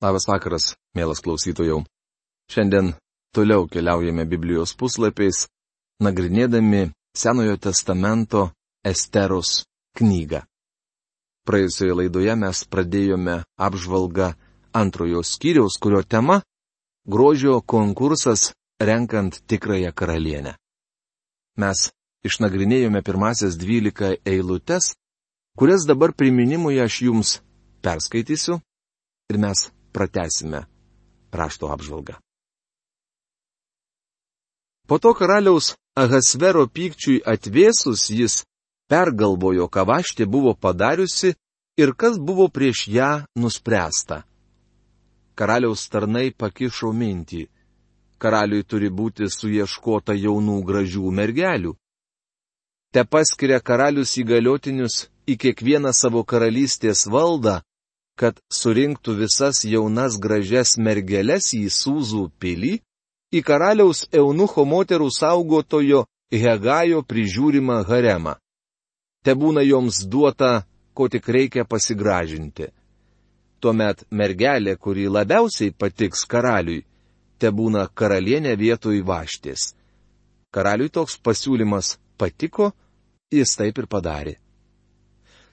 Labas vakaras, mielas klausytojau. Šiandien toliau keliaujame Biblijos puslapiais, nagrinėdami Senojo testamento Esteros knygą. Praėjusioje laidoje mes pradėjome apžvalgą antrojo skyriaus, kurio tema - grožio konkursas renkant tikrąją karalienę. Mes išnagrinėjome pirmasias dvylika eilutes, kurias dabar priminimui aš jums perskaitysiu ir mes pratesime rašto apžvalgą. Po to karaliaus Ahasvero pykčiui atvėsus jis pergalvojo, ką vaštė buvo padariusi ir kas buvo prieš ją nuspręsta. Karaliaus tarnai pakišo mintį. Karaliui turi būti suieškota jaunų gražių mergelių. Te paskiria karalius įgaliotinius į kiekvieną savo karalystės valdą kad surinktų visas jaunas gražias mergeles į Sūzų pilį, į karaliaus Eunucho moterų saugotojo Hegajo prižiūrimą haremą. Te būna joms duota, ko tik reikia pasigražinti. Tuomet mergelė, kuri labiausiai patiks karaliui, te būna karalienė vietoj vaštės. Karaliui toks pasiūlymas patiko, jis taip ir padarė.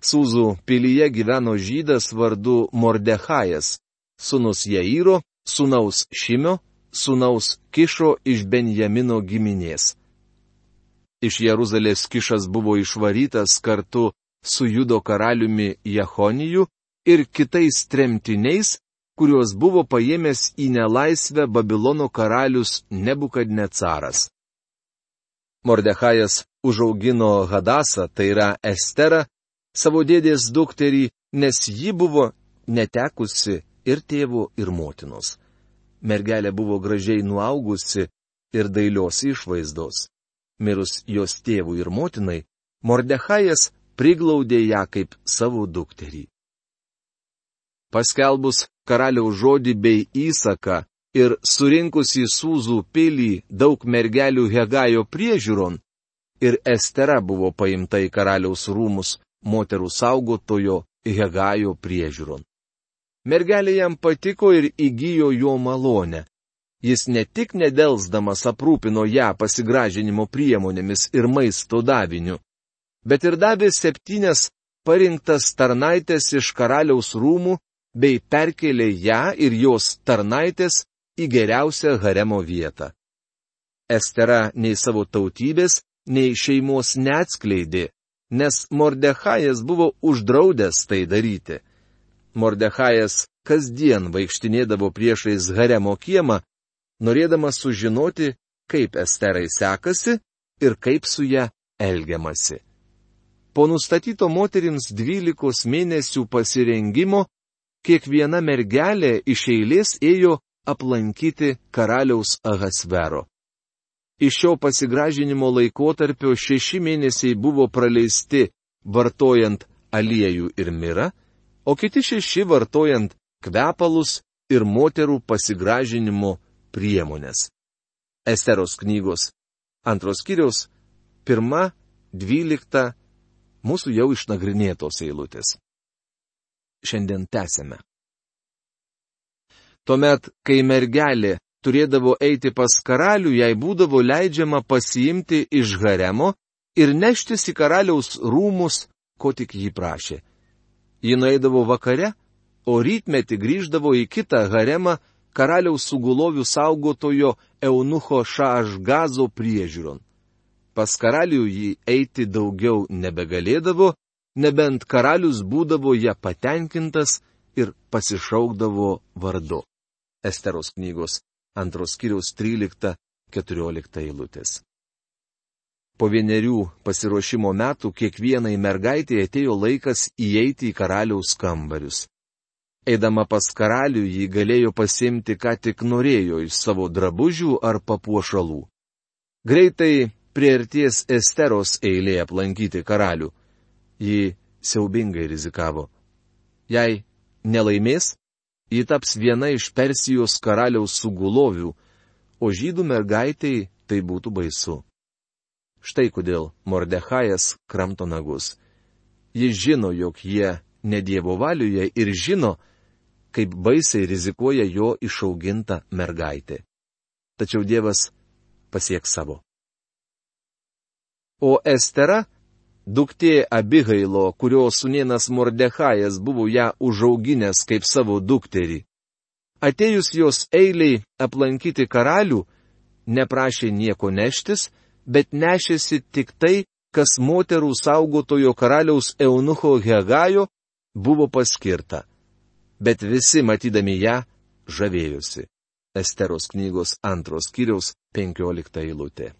Sūzų pilyje gyveno žydas vardu Mordechajas, sunus Jairo, sunaus Šimio, sunaus Kišo iš Benjamino giminės. Iš Jeruzalės Kišas buvo išvarytas kartu su Judo karaliumi Jehoniju ir kitais tremtiniais, kuriuos buvo paėmęs į nelaisvę Babilono karalius Nebukadnecaras. Mordechajas užaugino Hadasą, tai yra Esterą, savo dėdės dukterį, nes ji buvo netekusi ir tėvų, ir motinos. Mergelė buvo gražiai nuaugusi ir dailios išvaizdos. Mirus jos tėvų ir motinai, Mordechajas priglaudė ją kaip savo dukterį. Paskelbus karaliaus žodį bei įsaką ir surinkus į Sūzų pilį daug mergelių Hegajo priežiūron, ir Estera buvo paimta į karaliaus rūmus, moterų saugotojo Hegajo priežiūron. Mergelė jam patiko ir įgyjo jo malonę. Jis ne tik nedelsdamas aprūpino ją pasigražinimo priemonėmis ir maisto daviniu, bet ir davė septynes parinktas tarnaitės iš karaliaus rūmų bei perkelė ją ir jos tarnaitės į geriausią haremo vietą. Estera nei savo tautybės, nei šeimos neatskleidė, nes Mordechajas buvo uždraudęs tai daryti. Mordechajas kasdien vaikštinėdavo priešais Haremo kiemą, norėdamas sužinoti, kaip Esterai sekasi ir kaip su ją elgiamasi. Po nustatyto moterims dvylikos mėnesių pasirengimo, kiekviena mergelė iš eilės ėjo aplankyti karaliaus Ahasvero. Iš šio pasigražinimo laikotarpio šeši mėnesiai buvo praleisti vartojant aliejų ir mirą, o kiti šeši vartojant kvepalus ir moterų pasigražinimo priemonės. Esteros knygos antros kiriaus pirma, dvylikta mūsų jau išnagrinėtos eilutės. Šiandien tęsime. Tuomet, kai mergelė turėdavo eiti pas karalių, jai būdavo leidžiama pasiimti iš haremo ir neštis į karaliaus rūmus, ko tik jį prašė. Ji nueidavo vakare, o rytmetį grįždavo į kitą haremą karaliaus sugulovių saugotojo Eunucho Šašgazo priežiūron. Pas karalių jį eiti daugiau nebegalėdavo, nebent karalius būdavo ją patenkintas ir pasišaukdavo vardu. Esteros knygos antros kiriaus 13-14 eilutės. Po vienerių pasiruošimo metų kiekvienai mergaitė atėjo laikas įeiti į karaliaus kambarius. Eidama pas karalių jį galėjo pasimti, ką tik norėjo iš savo drabužių ar papuošalų. Greitai priearties Esteros eilė aplankyti karalių. Ji siaubingai rizikavo. Jei nelaimės, ji taps viena iš Persijos karaliaus sugulovių, o žydų mergaitėjai tai būtų baisu. Štai kodėl Mordechajas kramto nagus. Jis žino, jog jie ne Dievo valioje ir žino, kaip baisiai rizikuoja jo išauginta mergaitė. Tačiau Dievas pasieks savo. O Estera, duktė Abigailo, kurio sunienas Mordechajas buvo ją užauginęs kaip savo dukterį. Atėjus jos eiliai aplankyti karalių, neprašė nieko neštis, bet nešėsi tik tai, kas moterų saugotojo karaliaus Eunucho Hegajo buvo paskirta. Bet visi matydami ją žavėjosi. Esteros knygos antros kiriaus penkiolikta eilutė.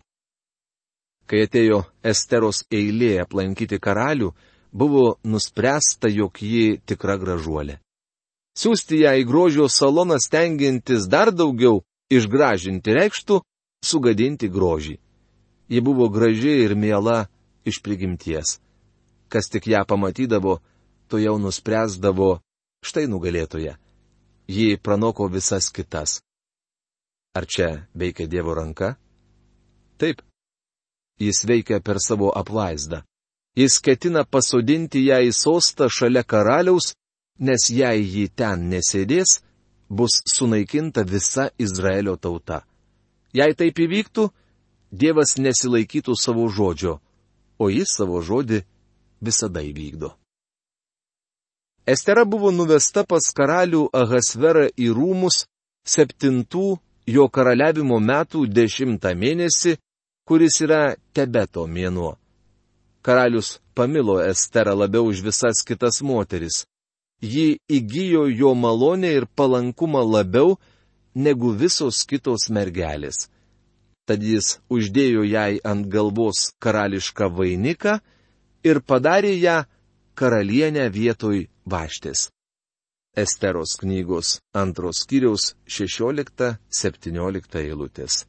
Kai atėjo Esteros eilė aplankyti karalių, buvo nuspręsta, jog ji tikra gražuolė. Siūsti ją į grožio saloną stengiantis dar daugiau išgražinti reikštų sugadinti grožį. Ji buvo graži ir miela iš prigimties. Kas tik ją pamatydavo, to jau nuspręsdavo štai nugalėtoje. Ji pranoko visas kitas. Ar čia veikia Dievo ranka? Taip. Jis veikia per savo apvaizdą. Jis ketina pasodinti ją į sostą šalia karaliaus, nes jei ji ten nesėdės, bus sunaikinta visa Izraelio tauta. Jei taip įvyktų, Dievas nesilaikytų savo žodžio, o jis savo žodį visada įvykdo. Estera buvo nuvesta pas karalių Ahasverą į rūmus septintų jo karaliavimo metų dešimtą mėnesį, kuris yra Tebeto mėnuo. Karalius pamilo Esterą labiau už visas kitas moteris. Ji įgyjo jo malonę ir palankumą labiau negu visos kitos mergelės. Tad jis uždėjo jai ant galvos karališką vainiką ir padarė ją karalienę vietoj vaštės. Esteros knygos antros kiriaus 16-17 eilutės.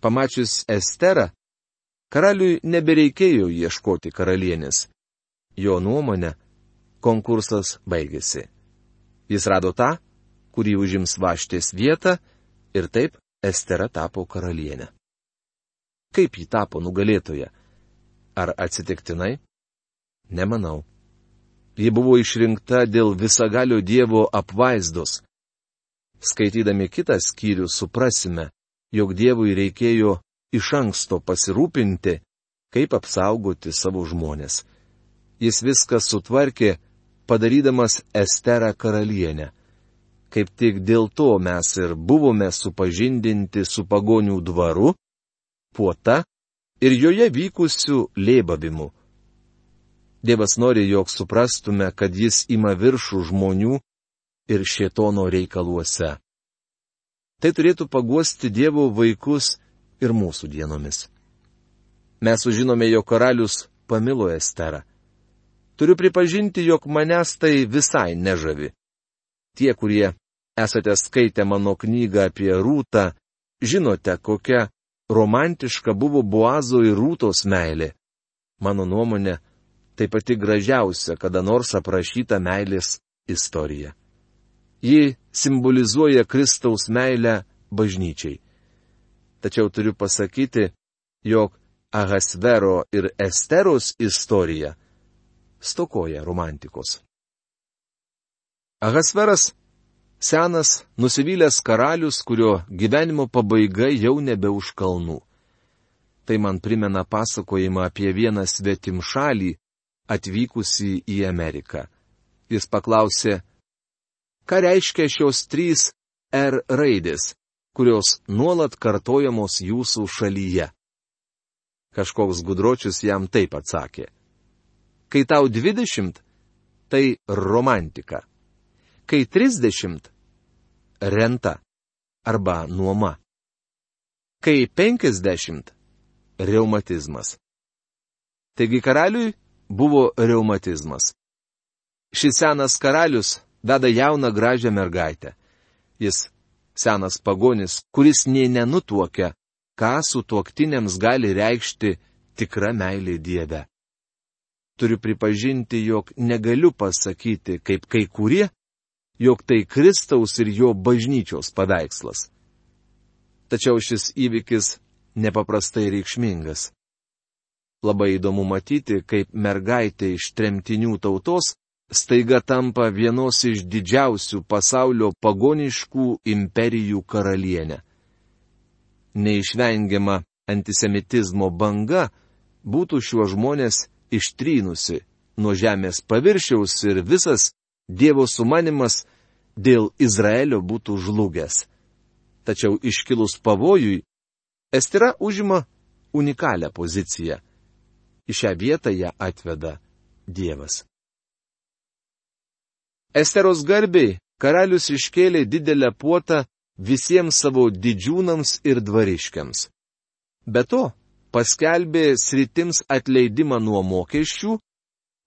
Pamačius Esterą, karaliui nebereikėjo ieškoti karalienės. Jo nuomonė, konkursas baigėsi. Jis rado tą, kurį užims vaštės vietą ir taip Estera tapo karalienė. Kaip ji tapo nugalėtoja? Ar atsitiktinai? Nemanau. Ji buvo išrinkta dėl visagalio Dievo apvaizdos. Skaitydami kitą skyrių suprasime, jog Dievui reikėjo iš anksto pasirūpinti, kaip apsaugoti savo žmonės. Jis viską sutvarkė, padarydamas Esterą karalienę. Kaip tik dėl to mes ir buvome supažindinti su pagonių dvaru, puota ir joje vykusių lėbavimu. Dievas nori, jog suprastume, kad jis ima viršų žmonių ir šietono reikaluose. Tai turėtų paguosti Dievo vaikus ir mūsų dienomis. Mes sužinome, jog karalius pamilo Esterą. Turiu pripažinti, jog manęs tai visai nežavi. Tie, kurie esate skaitę mano knygą apie Rūtą, žinote, kokia romantiška buvo Boazo ir Rūtos meilė. Mano nuomonė, tai pati gražiausia, kada nors aprašyta meilės istorija. Ji simbolizuoja Kristaus meilę bažnyčiai. Tačiau turiu pasakyti, jog Ahasvero ir Esteros istorija stokoja romantikos. Ahasveras - senas, nusivylęs karalius, kurio gyvenimo pabaiga jau nebe už kalnų. Tai man primena pasakojimą apie vieną svetim šalį, atvykusi į Ameriką. Jis paklausė, ką reiškia šios trys R raidės, kurios nuolat kartojamos jūsų šalyje. Kažkoks gudročius jam taip atsakė. Kai tau dvidešimt, tai romantika kai 30 - renta arba nuoma. Kai 50 - reumatizmas. Taigi karaliui buvo reumatizmas. Šis senas karalius veda jauną gražią mergaitę. Jis senas pagonis, kuris nei nenutuokia, ką su tuoktinėms gali reikšti tikra meilė Dieve. Turiu pripažinti, jog negaliu pasakyti, kaip kai kurie jog tai Kristaus ir jo bažnyčios paveikslas. Tačiau šis įvykis nepaprastai reikšmingas. Labai įdomu matyti, kaip mergaitė iš tremtinių tautos staiga tampa vienos iš didžiausių pasaulio pagoniškų imperijų karalienė. Neišvengiama antisemitizmo banga būtų šiuos žmonės ištrynusi nuo žemės paviršiaus ir visas Dievo sumanimas dėl Izraelio būtų žlugęs. Tačiau iškilus pavojui, Estera užima unikalią poziciją. Į šią vietą ją atveda Dievas. Esteros garbiai karalius iškėlė didelę puotą visiems savo didžiūnams ir dvariškiams. Be to, paskelbė sritims atleidimą nuo mokesčių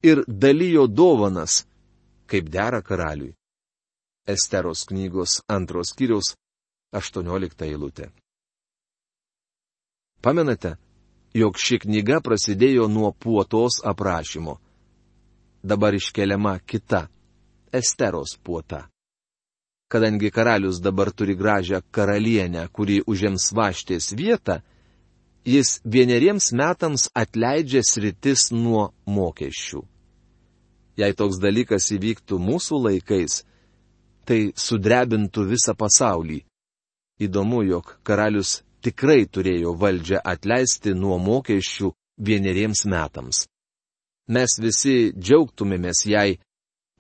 ir dalyjo dovanas, kaip dera karaliui. Esteros knygos antros kiriaus 18 eilutė. Pamenate, jog ši knyga prasidėjo nuo puotos aprašymo. Dabar iškeliama kita - Esteros puota. Kadangi karalius dabar turi gražią karalienę, kuri užims vaštės vietą, jis vieneriems metams atleidžia sritis nuo mokesčių. Jei toks dalykas įvyktų mūsų laikais, tai sudrebintų visą pasaulį. Įdomu, jog karalius tikrai turėjo valdžią atleisti nuo mokesčių vieneriems metams. Mes visi džiaugtumėmės, jei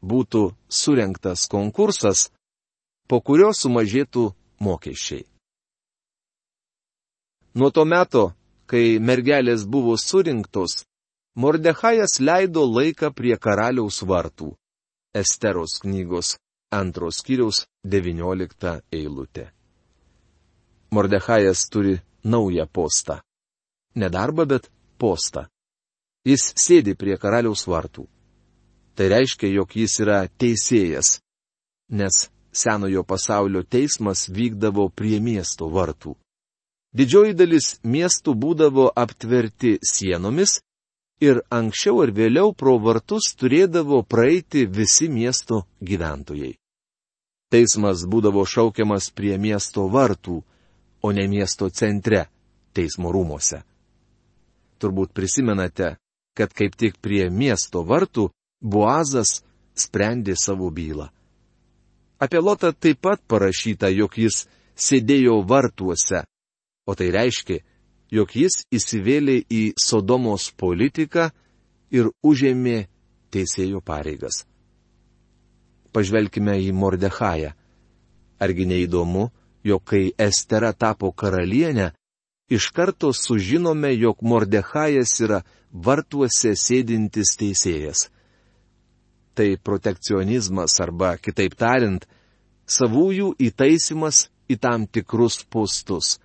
būtų surinktas konkursas, po kurio sumažėtų mokesčiai. Nuo to meto, kai mergelės buvo surinktos, Mordechajas leido laiką prie karaliaus vartų. Esteros knygos antros kiriaus 19 eilutė. Mordechajas turi naują postą. Ne darbą, bet postą. Jis sėdi prie karaliaus vartų. Tai reiškia, jog jis yra teisėjas, nes senojo pasaulio teismas vykdavo prie miesto vartų. Didžioji dalis miestų būdavo aptverti sienomis ir anksčiau ar vėliau pro vartus turėdavo praeiti visi miesto gyventojai. Teismas būdavo šaukiamas prie miesto vartų, o ne miesto centre, teismo rūmose. Turbūt prisimenate, kad kaip tik prie miesto vartų Boazas sprendė savo bylą. Apie Lotą taip pat parašyta, jog jis sėdėjo vartuose o tai reiškia, jog jis įsivėlė į Sodomos politiką ir užėmė teisėjo pareigas. Pažvelkime į Mordechają. Argi neįdomu, jog kai Estera tapo karalienė, iš karto sužinome, jog Mordechajas yra vartuose sėdintis teisėjas. Tai protekcionizmas arba, kitaip tariant, savųjų įtaisimas į tam tikrus postus.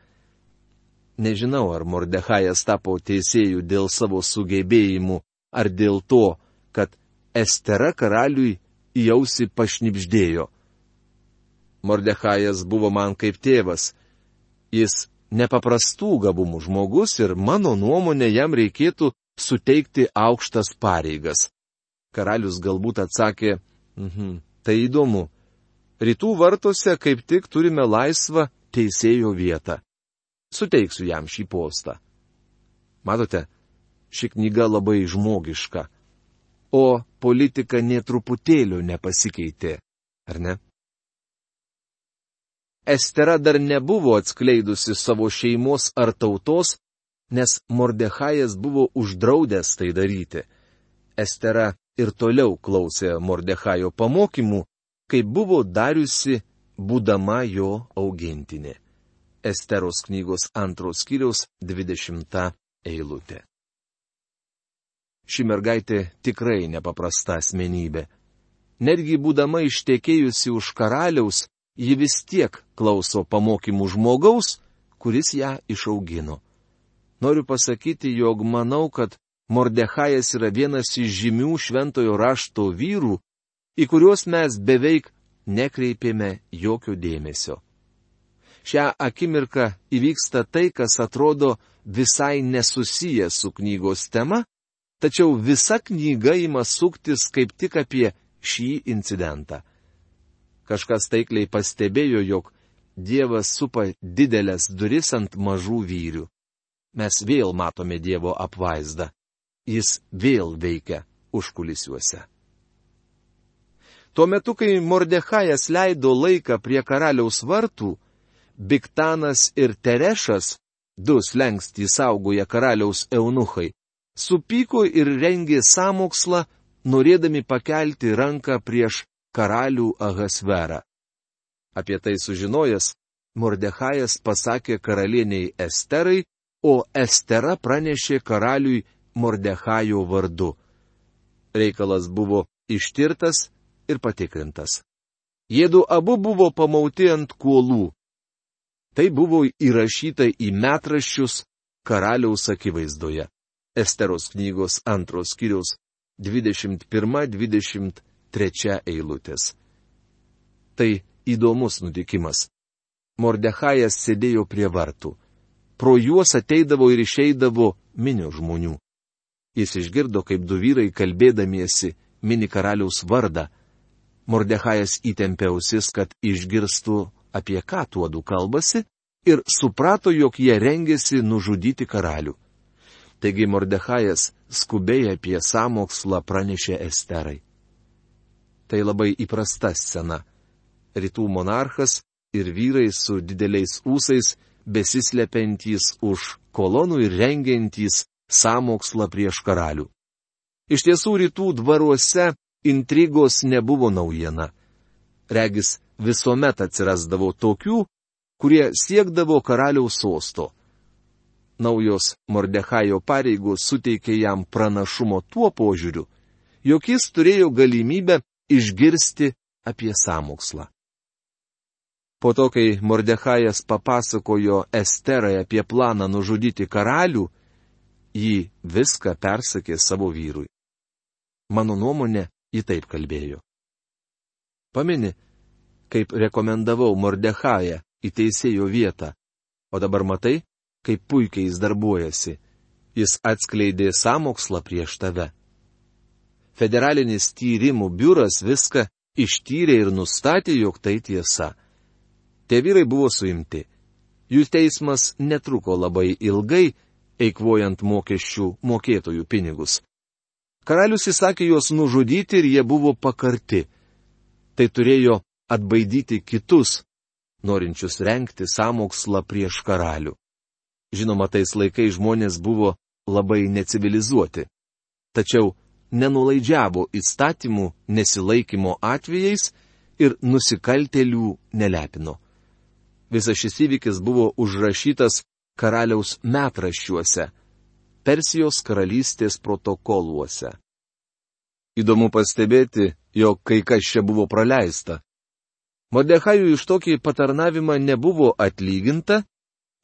Nežinau, ar Mordechajas tapo teisėjų dėl savo sugebėjimų, ar dėl to, kad Estera karaliui į ausį pašnipždėjo. Mordechajas buvo man kaip tėvas. Jis nepaprastų gabumų žmogus ir mano nuomonė jam reikėtų suteikti aukštas pareigas. Karalius galbūt atsakė, mhm, tai įdomu. Rytų vartose kaip tik turime laisvą teisėjo vietą suteiksiu jam šį postą. Matote, ši knyga labai žmogiška, o politika netruputėlio nepasikeitė, ar ne? Estera dar nebuvo atskleidusi savo šeimos ar tautos, nes Mordechajas buvo uždraudęs tai daryti. Estera ir toliau klausė Mordechajo pamokymų, kaip buvo dariusi, būdama jo augintinė. Esteros knygos antros skyriaus 20 eilutė. Ši mergaitė tikrai nepaprasta asmenybė. Netgi būdama ištekėjusi už karaliaus, ji vis tiek klauso pamokymų žmogaus, kuris ją išaugino. Noriu pasakyti, jog manau, kad Mordechajas yra vienas iš žymių šventojo rašto vyrų, į kuriuos mes beveik nekreipėme jokio dėmesio šią akimirką įvyksta tai, kas atrodo visai nesusiję su knygos tema, tačiau visa knyga ima suktis kaip tik apie šį incidentą. Kažkas taikliai pastebėjo, jog Dievas supa didelės duris ant mažų vyrių. Mes vėl matome Dievo apvaizdą. Jis vėl veikia užkulisiuose. Tuo metu, kai Mordechajas leido laiką prie karaliaus vartų, Biktanas ir Terešas, du slengstį saugoja karaliaus eunuchai, supyko ir rengė samokslą, norėdami pakelti ranką prieš karalių Ahasverą. Apie tai sužinojęs, Mordechajas pasakė karalieniai Esterai, o Estera pranešė karaliui Mordechajo vardu. Reikalas buvo ištirtas ir patikrintas. Jėdu abu buvo pamauti ant kuolų. Tai buvo įrašyta į metraščius karaliaus akivaizdoje. Esteros knygos antros kiriaus 21-23 eilutės. Tai įdomus nutikimas. Mordechajas sėdėjo prie vartų. Pro juos ateidavo ir išeidavo minio žmonių. Jis išgirdo, kaip du vyrai kalbėdamiesi mini karaliaus vardą. Mordechajas įtempė ausis, kad išgirstų, apie ką tuodu kalbasi, ir suprato, jog jie rengėsi nužudyti karalių. Taigi Mordechajas skubiai apie samokslą pranešė Esterai. Tai labai įprasta scena. Rytų monarchas ir vyrai su dideliais ūsais besislepiantys už kolonų ir rengiantys samokslą prieš karalių. Iš tiesų rytų dvaruose intrigos nebuvo naujiena. Regis visuomet atsirasdavo tokių, kurie siekdavo karaliaus sosto naujos Mordechajo pareigos suteikė jam pranašumo tuo požiūriu, jog jis turėjo galimybę išgirsti apie samokslą. Po to, kai Mordechajas papasakojo Esterai apie planą nužudyti karalių, ji viską persakė savo vyrui. Mano nuomonė, ji taip kalbėjo. Pamini, kaip rekomendavau Mordechają į teisėjo vietą, o dabar matai, kaip puikiai jis darbuojasi. Jis atskleidė samokslą prieš tave. Federalinis tyrimų biuras viską ištyrė ir nustatė, jog tai tiesa. Tie vyrai buvo suimti. Jų teismas netruko labai ilgai, eikvojant mokesčių mokėtojų pinigus. Karalius įsakė juos nužudyti ir jie buvo pakarti. Tai turėjo atbaidyti kitus, norinčius renkti samokslą prieš karalių. Žinoma, tais laikais žmonės buvo labai necivilizuoti. Tačiau nenulaidžiavo įstatymų nesilaikymo atvejais ir nusikaltelių nelepino. Visas šis įvykis buvo užrašytas karaliaus metraščiuose, Persijos karalystės protokoluose. Įdomu pastebėti, jog kai kas čia buvo praleista. Modechajų iš tokį patarnavimą nebuvo atlyginta,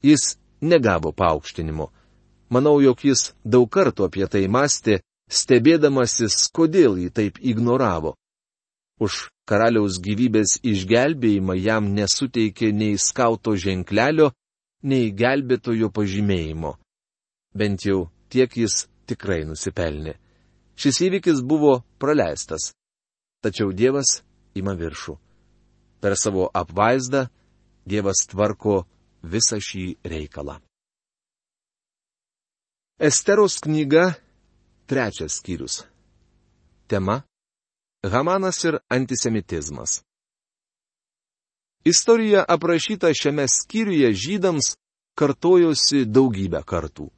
jis negavo paaukštinimo. Manau, jog jis daug kartų apie tai mąstė, stebėdamasis, kodėl jį taip ignoravo. Už karaliaus gyvybės išgelbėjimą jam nesuteikė nei skauto ženklelio, nei gelbėtojo pažymėjimo. Bent jau tiek jis tikrai nusipelnė. Šis įvykis buvo praleistas. Tačiau Dievas ima viršų. Per savo apvaizdą Dievas tvarko visą šį reikalą. Esteros knyga, trečias skyrius. Tema - Hamanas ir antisemitizmas. Istorija aprašyta šiame skyriuje žydams kartojosi daugybę kartų.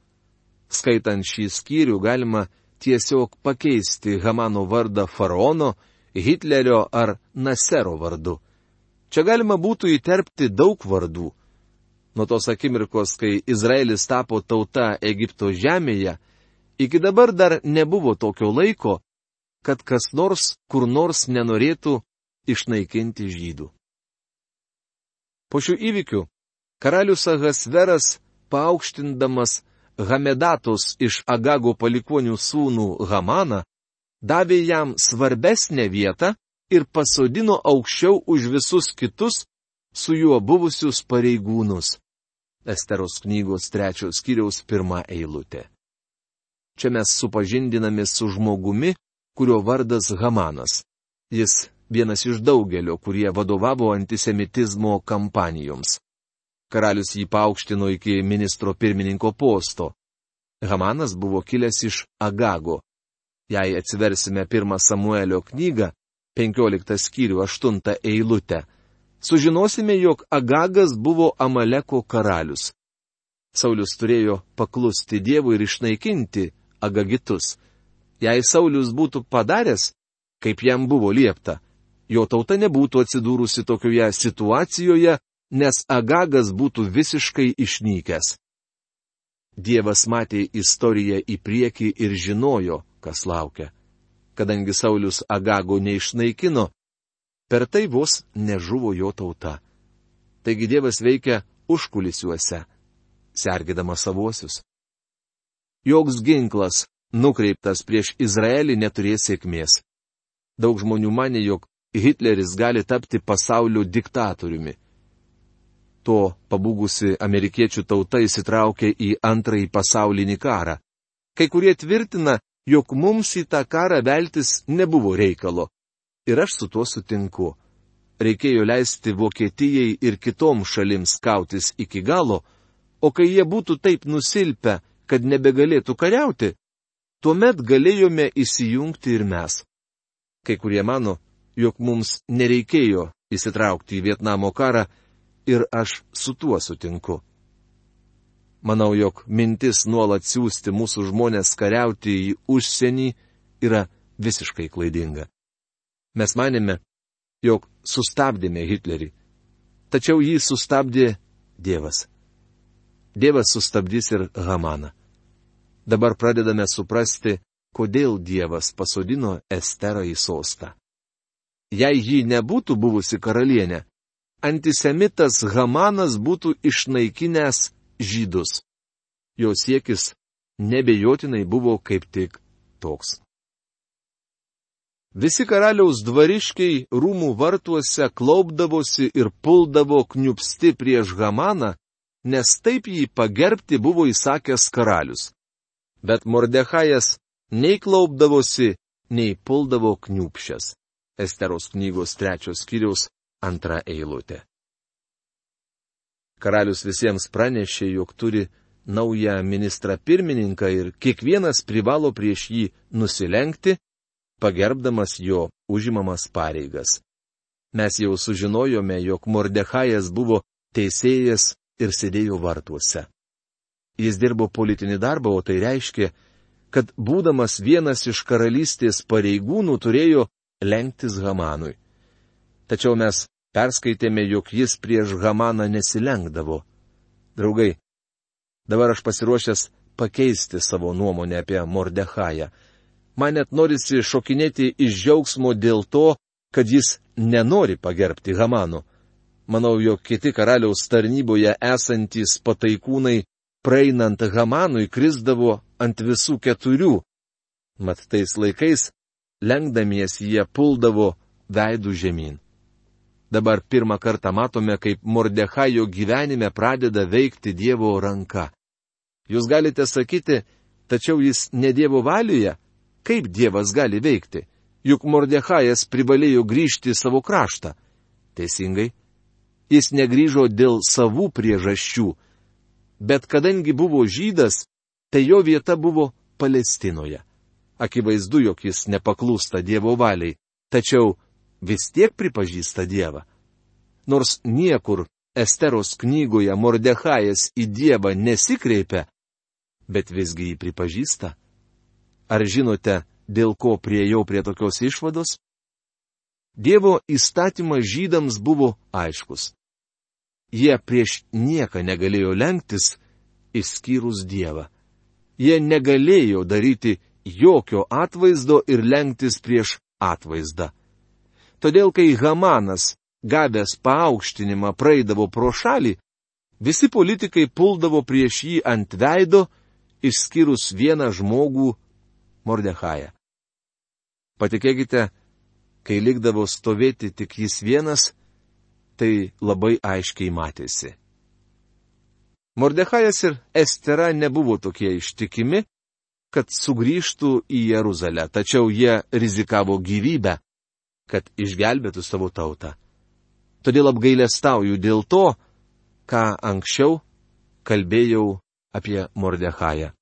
Skaitant šį skyrių galima tiesiog pakeisti Hamano vardą faraono, Hitlerio ar Nasero vardu. Čia galima būtų įterpti daug vardų nuo tos akimirkos, kai Izraelis tapo tauta Egipto žemėje, iki dabar dar nebuvo tokio laiko, kad kas nors kur nors nenorėtų išnaikinti žydų. Po šių įvykių karalius Ahasveras, paaukštindamas Hamedatos iš Agago palikonių sūnų Hamaną, davė jam svarbesnę vietą ir pasodino aukščiau už visus kitus su juo buvusius pareigūnus. Esteros knygos trečios skyriaus pirmą eilutę. Čia mes supažindiname su žmogumi, kurio vardas Hamanas. Jis vienas iš daugelio, kurie vadovavo antisemitizmo kampanijoms. Karalius jį paaukštino iki ministro pirmininko posto. Hamanas buvo kilęs iš Agago. Jei atsiversime pirmą Samuelio knygą, 15 skyrių 8 eilutę, sužinosime, jog Agagas buvo Amaleko karalius. Saulis turėjo paklusti Dievui ir išnaikinti Agagitus. Jei Saulis būtų padaręs, kaip jam buvo liepta, jo tauta nebūtų atsidūrusi tokioje situacijoje, nes Agagas būtų visiškai išnykęs. Dievas matė istoriją į priekį ir žinojo, kas laukia kadangi Saulis Agago neišnaikino, per tai vos nežuvo jo tauta. Taigi Dievas veikia užkulisiuose, sergėdama savuosius. Joks ginklas, nukreiptas prieš Izraelį, neturės sėkmės. Daug žmonių mane, jog Hitleris gali tapti pasaulio diktatoriumi. To pabūgusi amerikiečių tauta įsitraukė į antrąjį pasaulinį karą. Kai kurie tvirtina, jog mums į tą karą veltis nebuvo reikalo. Ir aš su tuo sutinku. Reikėjo leisti Vokietijai ir kitoms šalims kautis iki galo, o kai jie būtų taip nusilpę, kad nebegalėtų kariauti, tuomet galėjome įsijungti ir mes. Kai kurie mano, jog mums nereikėjo įsitraukti į Vietnamo karą ir aš su tuo sutinku. Manau, jog mintis nuolat siūsti mūsų žmonės kariauti į užsienį yra visiškai klaidinga. Mes manėme, jog sustabdėme Hitlerį. Tačiau jį sustabdė Dievas. Dievas sustabdys ir Hamaną. Dabar pradedame suprasti, kodėl Dievas pasodino Esterą į sostą. Jei ji nebūtų buvusi karalienė, antisemitas Hamanas būtų išnaikinęs žydus. Jo siekis nebejotinai buvo kaip tik toks. Visi karaliaus dvariškiai rūmų vartuose klaupdavosi ir puldavo kniupsti prieš Hamaną, nes taip jį pagerbti buvo įsakęs karalius. Bet Mordechajas nei klaupdavosi, nei puldavo kniupščias. Esteros knygos trečios skyriaus antra eilutė. Karalius visiems pranešė, jog turi naują ministrą pirmininką ir kiekvienas privalo prieš jį nusilenkti, pagerbdamas jo užimamas pareigas. Mes jau sužinojome, jog Mordechajas buvo teisėjas ir sėdėjo vartuose. Jis dirbo politinį darbą, o tai reiškia, kad būdamas vienas iš karalystės pareigūnų turėjo lenktis Hamanui. Tačiau mes perskaitėme, jog jis prieš Hamaną nesilenkdavo. Draugai, dabar aš pasiruošęs pakeisti savo nuomonę apie Mordechają. Man net norisi šokinėti iš džiaugsmo dėl to, kad jis nenori pagerbti Hamanų. Manau, jog kiti karaliaus tarnyboje esantys pataikūnai praeinant Hamanui krisdavo ant visų keturių. Mat tais laikais, lenkdamiesi jie puldavo veidų žemyn. Dabar pirmą kartą matome, kaip Mordechajo gyvenime pradeda veikti Dievo ranka. Jūs galite sakyti, tačiau jis ne Dievo valioje, kaip Dievas gali veikti, juk Mordechajas privalėjo grįžti į savo kraštą. Teisingai, jis negryžo dėl savų priežasčių, bet kadangi buvo žydas, tai jo vieta buvo Palestinoje. Akivaizdu, jog jis nepaklūsta Dievo valiai, tačiau vis tiek pripažįsta Dievą. Nors niekur Esteros knygoje Mordechajas į Dievą nesikreipia, bet visgi jį pripažįsta. Ar žinote, dėl ko priejau prie tokios išvados? Dievo įstatymas žydams buvo aiškus. Jie prieš nieką negalėjo lenktis, išskyrus Dievą. Jie negalėjo daryti jokio atvaizdo ir lenktis prieš atvaizdą. Todėl, kai Hamanas, gavęs paaukštinimą, praeidavo pro šalį, visi politikai puldavo prieš jį ant veido, išskyrus vieną žmogų - Mordechają. Patikėkite, kai likdavo stovėti tik jis vienas, tai labai aiškiai matėsi. Mordechajas ir Estera nebuvo tokie ištikimi, kad sugrįžtų į Jeruzalę, tačiau jie rizikavo gyvybę, kad išgelbėtų savo tautą. Todėl apgailestauju dėl to, ką anksčiau kalbėjau apie Mordechają.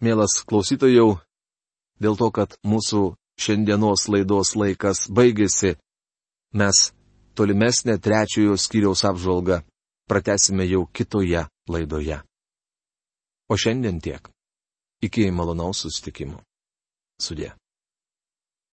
Mielas klausytojau, dėl to, kad mūsų šiandienos laidos laikas baigėsi. Mes tolimesnę trečiojo skyriaus apžvalgą pratesime jau kitoje laidoje. O šiandien tiek. Iki malonaus susitikimo. Sudė.